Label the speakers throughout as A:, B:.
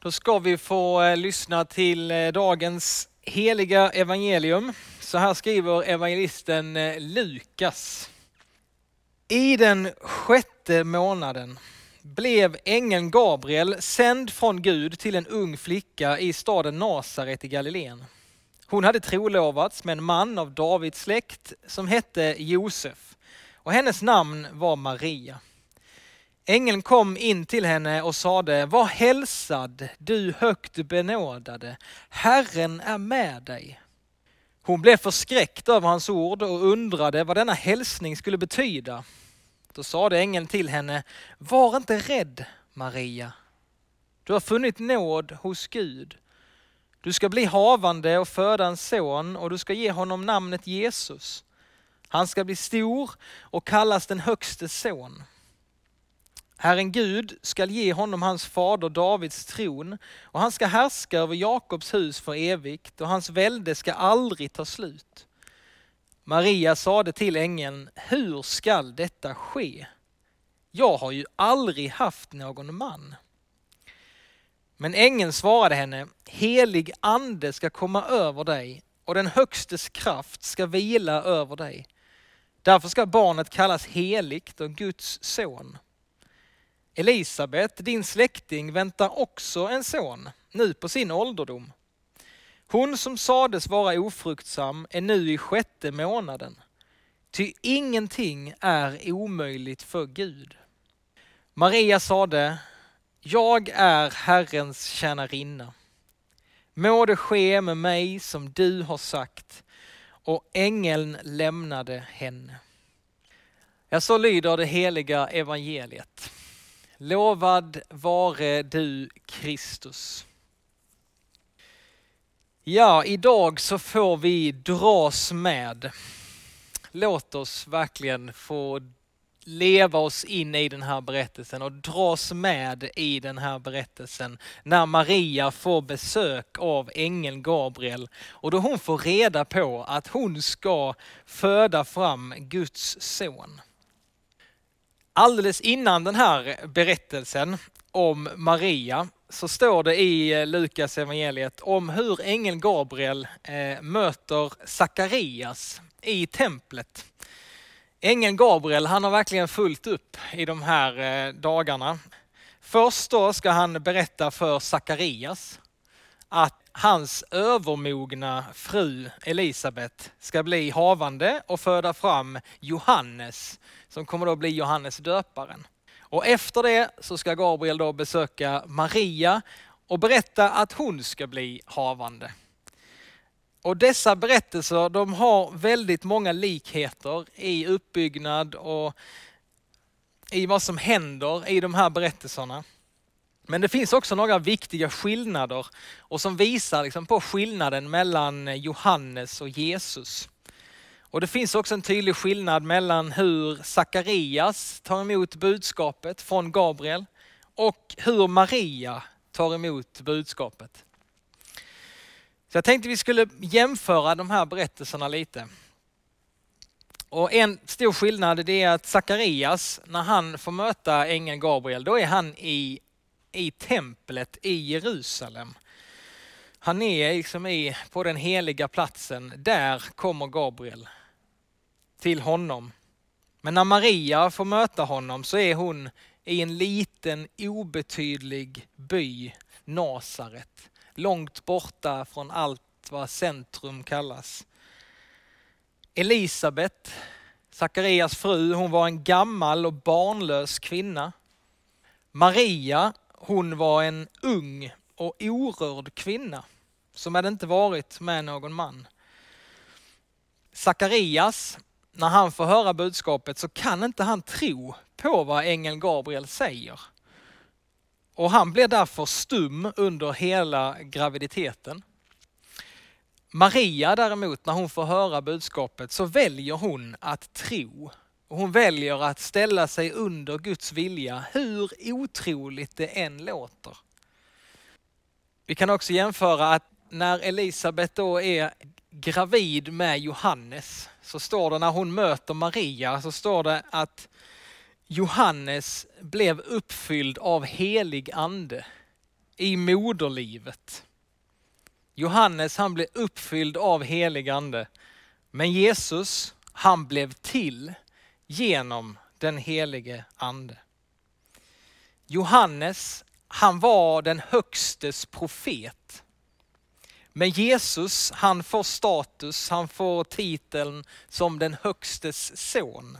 A: Då ska vi få eh, lyssna till eh, dagens heliga evangelium. Så här skriver evangelisten eh, Lukas. I den sjätte månaden blev ängeln Gabriel sänd från Gud till en ung flicka i staden Nasaret i Galileen. Hon hade trolovats med en man av Davids släkt som hette Josef och hennes namn var Maria. Ängeln kom in till henne och sade, var hälsad du högt benådade, Herren är med dig. Hon blev förskräckt över hans ord och undrade vad denna hälsning skulle betyda. Då sade ängeln till henne, var inte rädd Maria. Du har funnit nåd hos Gud. Du ska bli havande och föda en son och du ska ge honom namnet Jesus. Han ska bli stor och kallas den högste son. Herren Gud skall ge honom hans fader Davids tron och han ska härska över Jakobs hus för evigt och hans välde ska aldrig ta slut. Maria sade till ängeln, hur skall detta ske? Jag har ju aldrig haft någon man. Men ängeln svarade henne, helig ande ska komma över dig och den högstes kraft ska vila över dig. Därför ska barnet kallas heligt och Guds son. Elisabet, din släkting, väntar också en son, nu på sin ålderdom. Hon som sades vara ofruktsam är nu i sjätte månaden. Ty ingenting är omöjligt för Gud. Maria sade, jag är Herrens tjänarinna. Må det ske med mig som du har sagt. Och ängeln lämnade henne. Ja, så lyder det heliga evangeliet. Lovad vare du Kristus. Ja, idag så får vi dras med. Låt oss verkligen få leva oss in i den här berättelsen och dras med i den här berättelsen när Maria får besök av ängeln Gabriel och då hon får reda på att hon ska föda fram Guds son. Alldeles innan den här berättelsen om Maria så står det i eh, Lukas evangeliet om hur ängeln Gabriel eh, möter Sakarias i templet. Ängeln Gabriel, han har verkligen fullt upp i de här eh, dagarna. Först då ska han berätta för Sakarias att hans övermogna fru Elisabet ska bli havande och föda fram Johannes som kommer då bli Johannes döparen. Och efter det så ska Gabriel då besöka Maria och berätta att hon ska bli havande. Och dessa berättelser de har väldigt många likheter i uppbyggnad och i vad som händer i de här berättelserna. Men det finns också några viktiga skillnader och som visar liksom på skillnaden mellan Johannes och Jesus. Och det finns också en tydlig skillnad mellan hur Sakarias tar emot budskapet från Gabriel och hur Maria tar emot budskapet. Så jag tänkte vi skulle jämföra de här berättelserna lite. Och en stor skillnad är att Sakarias, när han får möta ängeln Gabriel, då är han i, i templet i Jerusalem. Han är liksom i, på den heliga platsen, där kommer Gabriel till honom. Men när Maria får möta honom så är hon i en liten obetydlig by, Nasaret, långt borta från allt vad centrum kallas. Elisabet, Sakarias fru, hon var en gammal och barnlös kvinna. Maria, hon var en ung och orörd kvinna som hade inte varit med någon man. Sakarias, när han får höra budskapet så kan inte han tro på vad ängeln Gabriel säger. Och han blir därför stum under hela graviditeten. Maria däremot, när hon får höra budskapet så väljer hon att tro. Hon väljer att ställa sig under Guds vilja, hur otroligt det än låter. Vi kan också jämföra att när Elisabet då är gravid med Johannes så står det när hon möter Maria så står det att Johannes blev uppfylld av helig ande i moderlivet. Johannes han blev uppfylld av helig ande. Men Jesus han blev till genom den helige ande. Johannes han var den högstes profet. Men Jesus han får status, han får titeln som den högstes son.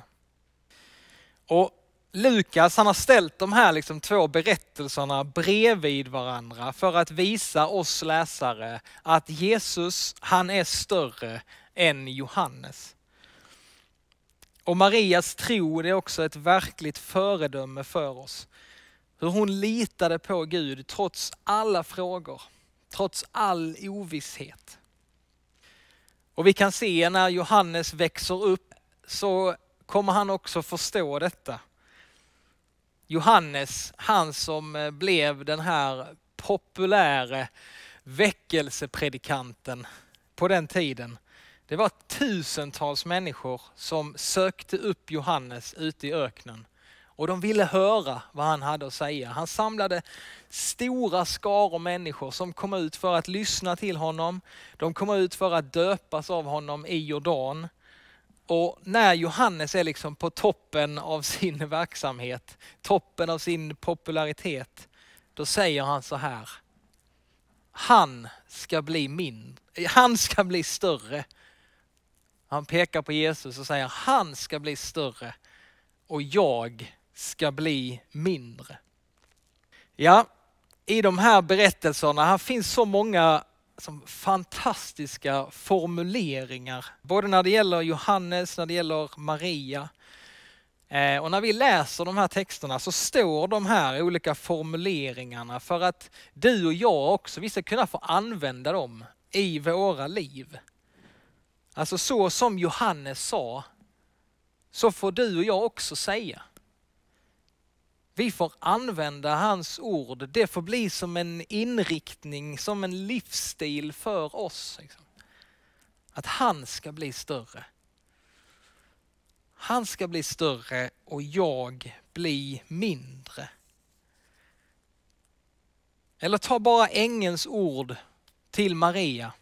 A: Och Lukas han har ställt de här liksom två berättelserna bredvid varandra för att visa oss läsare att Jesus han är större än Johannes. Och Marias tro är också ett verkligt föredöme för oss. Hur hon litade på Gud trots alla frågor, trots all ovisshet. Och vi kan se när Johannes växer upp så kommer han också förstå detta. Johannes, han som eh, blev den här populäre väckelsepredikanten på den tiden. Det var tusentals människor som sökte upp Johannes ute i öknen och de ville höra vad han hade att säga. Han samlade stora skaror människor som kom ut för att lyssna till honom. De kom ut för att döpas av honom i Jordan. Och när Johannes är liksom på toppen av sin verksamhet, toppen av sin popularitet, då säger han så här. Han ska bli min, han ska bli större. Han pekar på Jesus och säger han ska bli större och jag ska bli mindre. Ja, i de här berättelserna, här finns så många som fantastiska formuleringar. Både när det gäller Johannes, när det gäller Maria. Eh, och när vi läser de här texterna så står de här olika formuleringarna för att du och jag också, vi ska kunna få använda dem i våra liv. Alltså så som Johannes sa, så får du och jag också säga. Vi får använda hans ord. Det får bli som en inriktning, som en livsstil för oss. Liksom. Att han ska bli större. Han ska bli större och jag bli mindre. Eller ta bara ängelns ord till Maria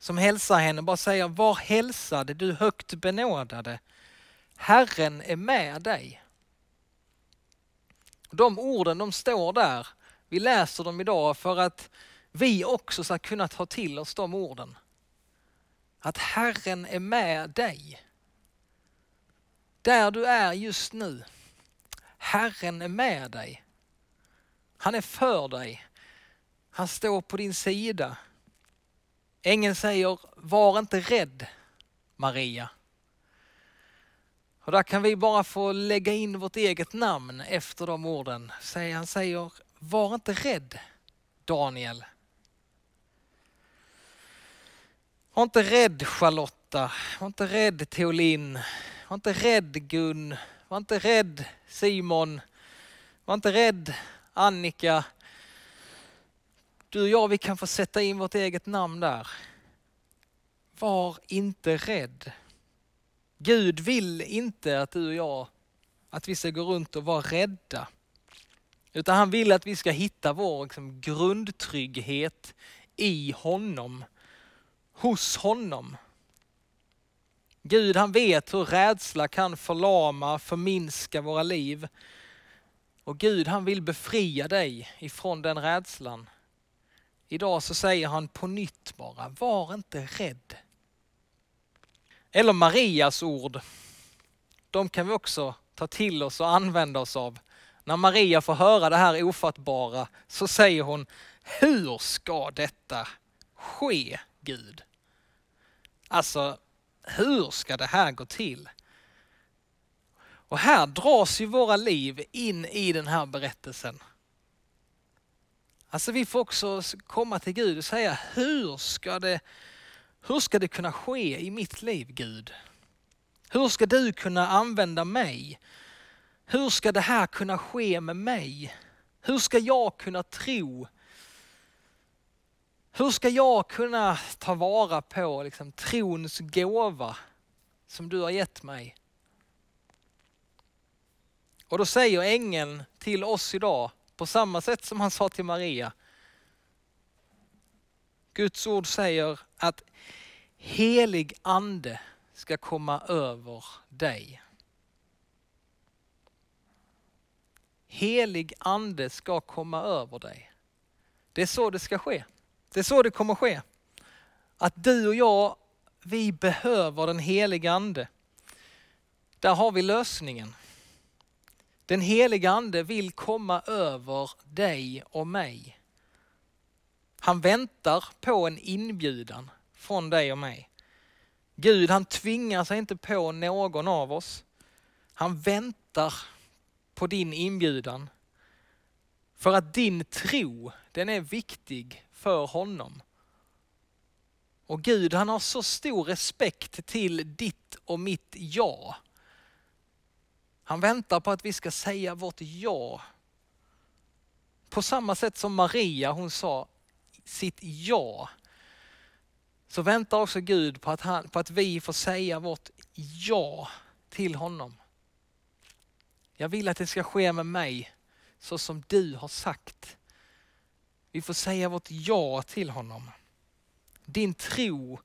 A: som hälsar henne, bara säger var hälsad du högt benådade. Herren är med dig. De orden de står där, vi läser dem idag för att vi också ska kunna ta till oss de orden. Att Herren är med dig. Där du är just nu. Herren är med dig. Han är för dig. Han står på din sida. Ängeln säger, var inte rädd Maria. Och där kan vi bara få lägga in vårt eget namn efter de orden. Han säger, var inte rädd Daniel. Var inte rädd Charlotta, var inte rädd Teolin, var inte rädd Gun, var inte rädd Simon, var inte rädd Annika. Du och jag, vi kan få sätta in vårt eget namn där. Var inte rädd. Gud vill inte att du och jag, att vi ska gå runt och vara rädda. Utan han vill att vi ska hitta vår liksom, grundtrygghet i honom, hos honom. Gud han vet hur rädsla kan förlama, förminska våra liv. Och Gud han vill befria dig ifrån den rädslan. Idag så säger han på nytt bara, var inte rädd. Eller Marias ord. De kan vi också ta till oss och använda oss av. När Maria får höra det här ofattbara så säger hon, hur ska detta ske Gud? Alltså, hur ska det här gå till? Och här dras ju våra liv in i den här berättelsen. Alltså vi får också komma till Gud och säga, hur ska det hur ska det kunna ske i mitt liv Gud? Hur ska du kunna använda mig? Hur ska det här kunna ske med mig? Hur ska jag kunna tro? Hur ska jag kunna ta vara på liksom, trons gåva som du har gett mig? Och då säger ängeln till oss idag, på samma sätt som han sa till Maria. Guds ord säger att helig ande ska komma över dig. Helig ande ska komma över dig. Det är så det ska ske. Det är så det kommer ske. Att du och jag, vi behöver den heliga ande. Där har vi lösningen. Den Helige ande vill komma över dig och mig. Han väntar på en inbjudan från dig och mig. Gud han tvingar sig inte på någon av oss. Han väntar på din inbjudan. För att din tro, den är viktig för honom. Och Gud han har så stor respekt till ditt och mitt ja. Han väntar på att vi ska säga vårt ja. På samma sätt som Maria, hon sa sitt ja. Så väntar också Gud på att, han, på att vi får säga vårt ja till honom. Jag vill att det ska ske med mig så som du har sagt. Vi får säga vårt ja till honom. Din tro,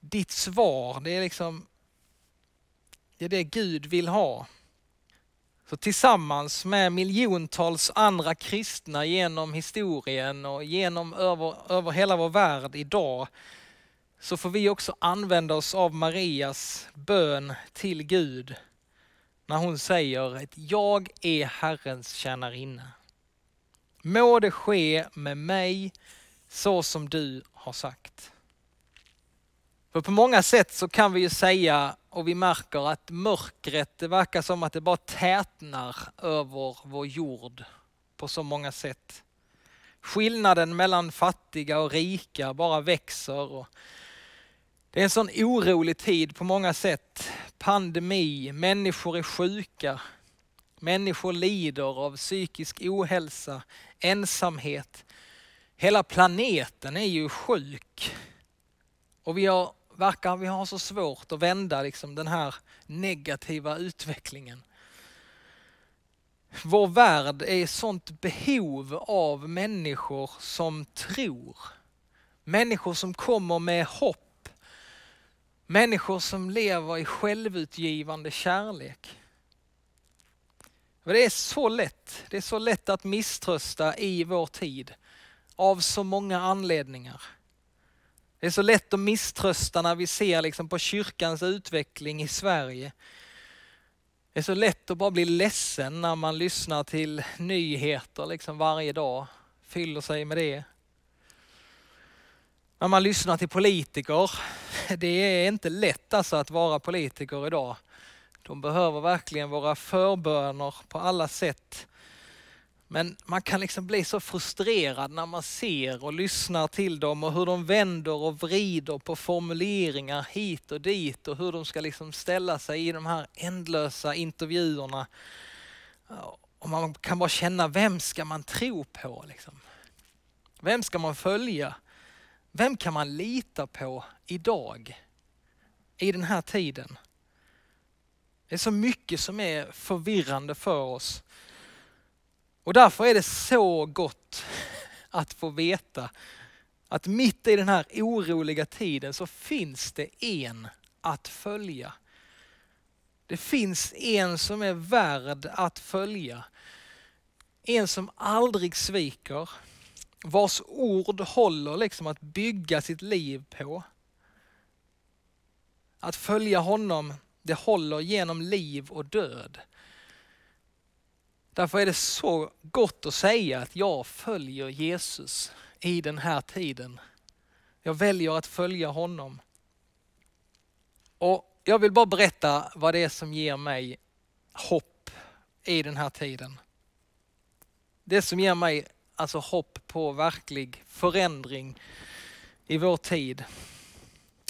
A: ditt svar, det är liksom det är det Gud vill ha. Så tillsammans med miljontals andra kristna genom historien och genom över, över hela vår värld idag så får vi också använda oss av Marias bön till Gud när hon säger att jag är Herrens tjänarinna. Må det ske med mig så som du har sagt. För på många sätt så kan vi ju säga och vi märker att mörkret, det verkar som att det bara tätnar över vår jord på så många sätt. Skillnaden mellan fattiga och rika bara växer. Och det är en sån orolig tid på många sätt. Pandemi, människor är sjuka, människor lider av psykisk ohälsa, ensamhet. Hela planeten är ju sjuk. Och vi har verkar vi ha så svårt att vända liksom den här negativa utvecklingen. Vår värld är i sånt behov av människor som tror. Människor som kommer med hopp. Människor som lever i självutgivande kärlek. Det är så lätt, det är så lätt att misströsta i vår tid av så många anledningar. Det är så lätt att misströsta när vi ser liksom på kyrkans utveckling i Sverige. Det är så lätt att bara bli ledsen när man lyssnar till nyheter liksom varje dag, fyller sig med det. När man lyssnar till politiker, det är inte lätt alltså att vara politiker idag. De behöver verkligen våra förböner på alla sätt. Men man kan liksom bli så frustrerad när man ser och lyssnar till dem och hur de vänder och vrider på formuleringar hit och dit och hur de ska liksom ställa sig i de här ändlösa intervjuerna. Och man kan bara känna, vem ska man tro på? Liksom? Vem ska man följa? Vem kan man lita på idag? I den här tiden? Det är så mycket som är förvirrande för oss. Och därför är det så gott att få veta att mitt i den här oroliga tiden så finns det en att följa. Det finns en som är värd att följa. En som aldrig sviker, vars ord håller liksom att bygga sitt liv på. Att följa honom, det håller genom liv och död. Därför är det så gott att säga att jag följer Jesus i den här tiden. Jag väljer att följa honom. Och Jag vill bara berätta vad det är som ger mig hopp i den här tiden. Det som ger mig alltså hopp på verklig förändring i vår tid.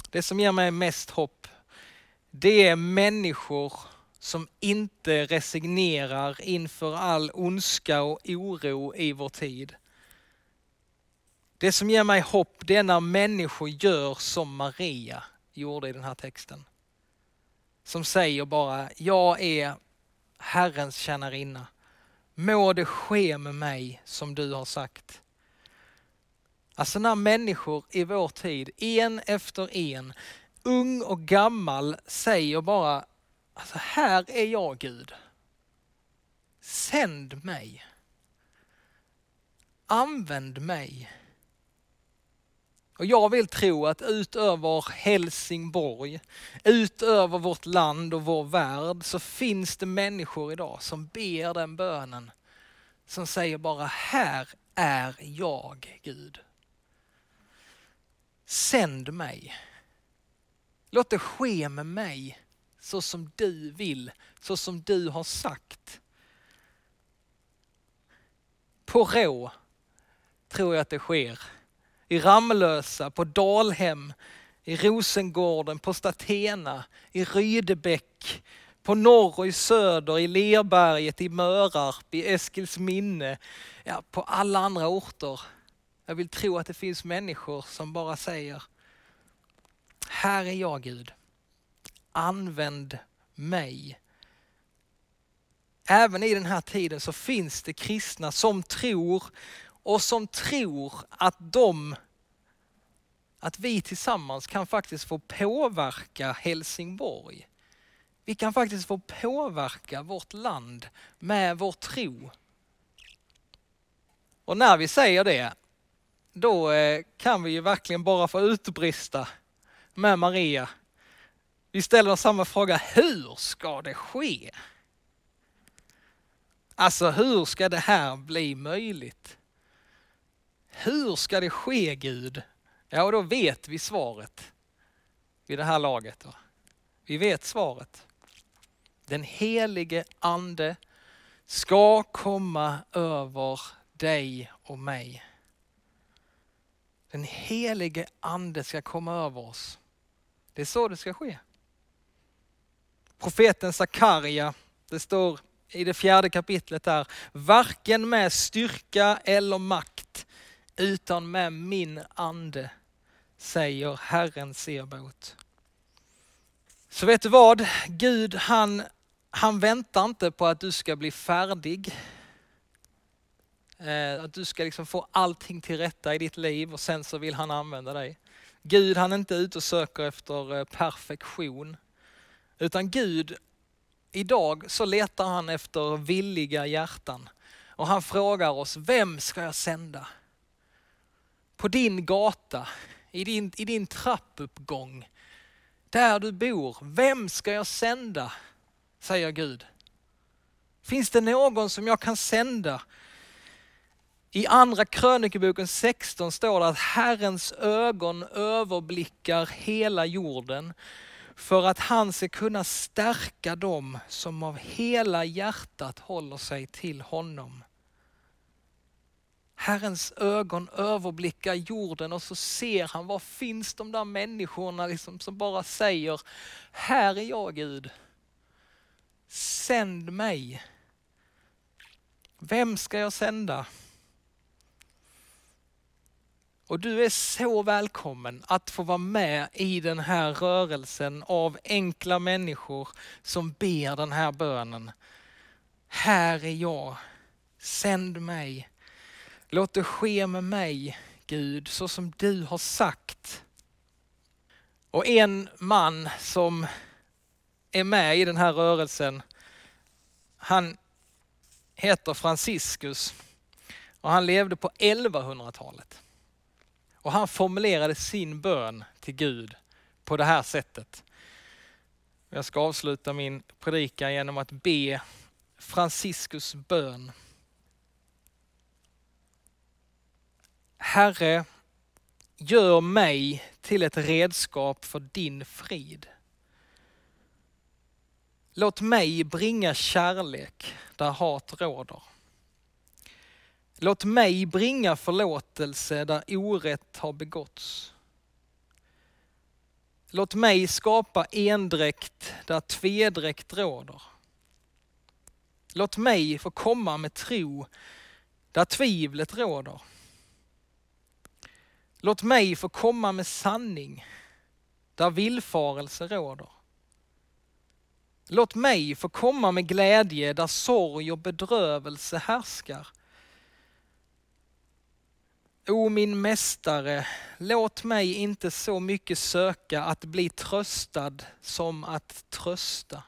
A: Det som ger mig mest hopp, det är människor som inte resignerar inför all ondska och oro i vår tid. Det som ger mig hopp det är när människor gör som Maria gjorde i den här texten. Som säger bara, jag är Herrens tjänarinna. må det ske med mig som du har sagt. Alltså när människor i vår tid, en efter en, ung och gammal, säger bara, alltså här är jag Gud. Sänd mig. Använd mig. Och jag vill tro att utöver Helsingborg, utöver vårt land och vår värld så finns det människor idag som ber den bönen. Som säger bara, här är jag Gud. Sänd mig. Låt det ske med mig så som du vill, så som du har sagt. På Rå tror jag att det sker. I Ramlösa, på Dalhem, i Rosengården, på Statena, i Rydebäck, på norr och i söder, i Lerberget, i Mörarp, i Eskilsminne, ja, på alla andra orter. Jag vill tro att det finns människor som bara säger, här är jag Gud, använd mig. Även i den här tiden så finns det kristna som tror och som tror att de att vi tillsammans kan faktiskt få påverka Helsingborg. Vi kan faktiskt få påverka vårt land med vår tro. Och när vi säger det, då eh, kan vi ju verkligen bara få utbrista med Maria. Vi ställer samma fråga, hur ska det ske? Alltså hur ska det här bli möjligt? Hur ska det ske Gud? Ja, och då vet vi svaret vid det här laget. Då. Vi vet svaret. Den helige ande ska komma över dig och mig. Den helige ande ska komma över oss. Det är så det ska ske. Profeten Sakarja, det står i det fjärde kapitlet där, varken med styrka eller makt, utan med min ande, säger Herren Sebaot. Så vet du vad? Gud han, han väntar inte på att du ska bli färdig. Eh, att du ska liksom få allting till rätta i ditt liv och sen så vill han använda dig. Gud han är inte ute och söker efter eh, perfektion. Utan Gud, idag så letar han efter villiga hjärtan. Och han frågar oss, vem ska jag sända? På din gata, i din, i din trappuppgång, där du bor. Vem ska jag sända? Säger Gud. Finns det någon som jag kan sända? I andra krönikeboken 16 står det att Herrens ögon överblickar hela jorden för att han ska kunna stärka dem som av hela hjärtat håller sig till honom. Herrens ögon överblickar jorden och så ser han, var finns de där människorna liksom som bara säger, här är jag Gud. Sänd mig. Vem ska jag sända? Och du är så välkommen att få vara med i den här rörelsen av enkla människor som ber den här bönen. Här är jag, sänd mig. Låt det ske med mig, Gud, så som du har sagt. Och en man som är med i den här rörelsen, han heter Franciscus och han levde på 1100-talet. Och han formulerade sin bön till Gud på det här sättet. Jag ska avsluta min predikan genom att be Franciscus bön. Herre, gör mig till ett redskap för din frid. Låt mig bringa kärlek där hat råder. Låt mig bringa förlåtelse där orätt har begåtts. Låt mig skapa endräkt där tvedräkt råder. Låt mig få komma med tro där tvivlet råder. Låt mig få komma med sanning där villfarelse råder. Låt mig få komma med glädje där sorg och bedrövelse härskar. O min mästare, låt mig inte så mycket söka att bli tröstad som att trösta.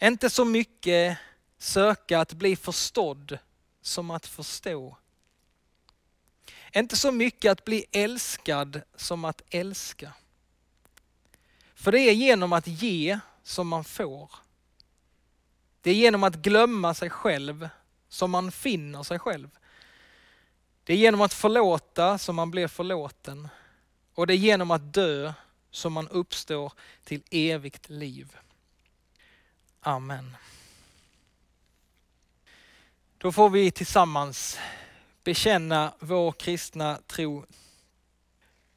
A: Inte så mycket söka att bli förstådd som att förstå. Inte så mycket att bli älskad som att älska. För det är genom att ge som man får. Det är genom att glömma sig själv som man finner sig själv. Det är genom att förlåta som man blir förlåten. Och det är genom att dö som man uppstår till evigt liv. Amen. Då får vi tillsammans bekänna vår kristna tro.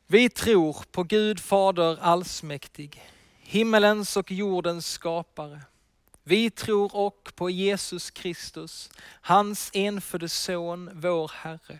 A: Vi tror på Gud Fader allsmäktig, himmelens och jordens skapare. Vi tror också på Jesus Kristus, hans enfödde son, vår Herre,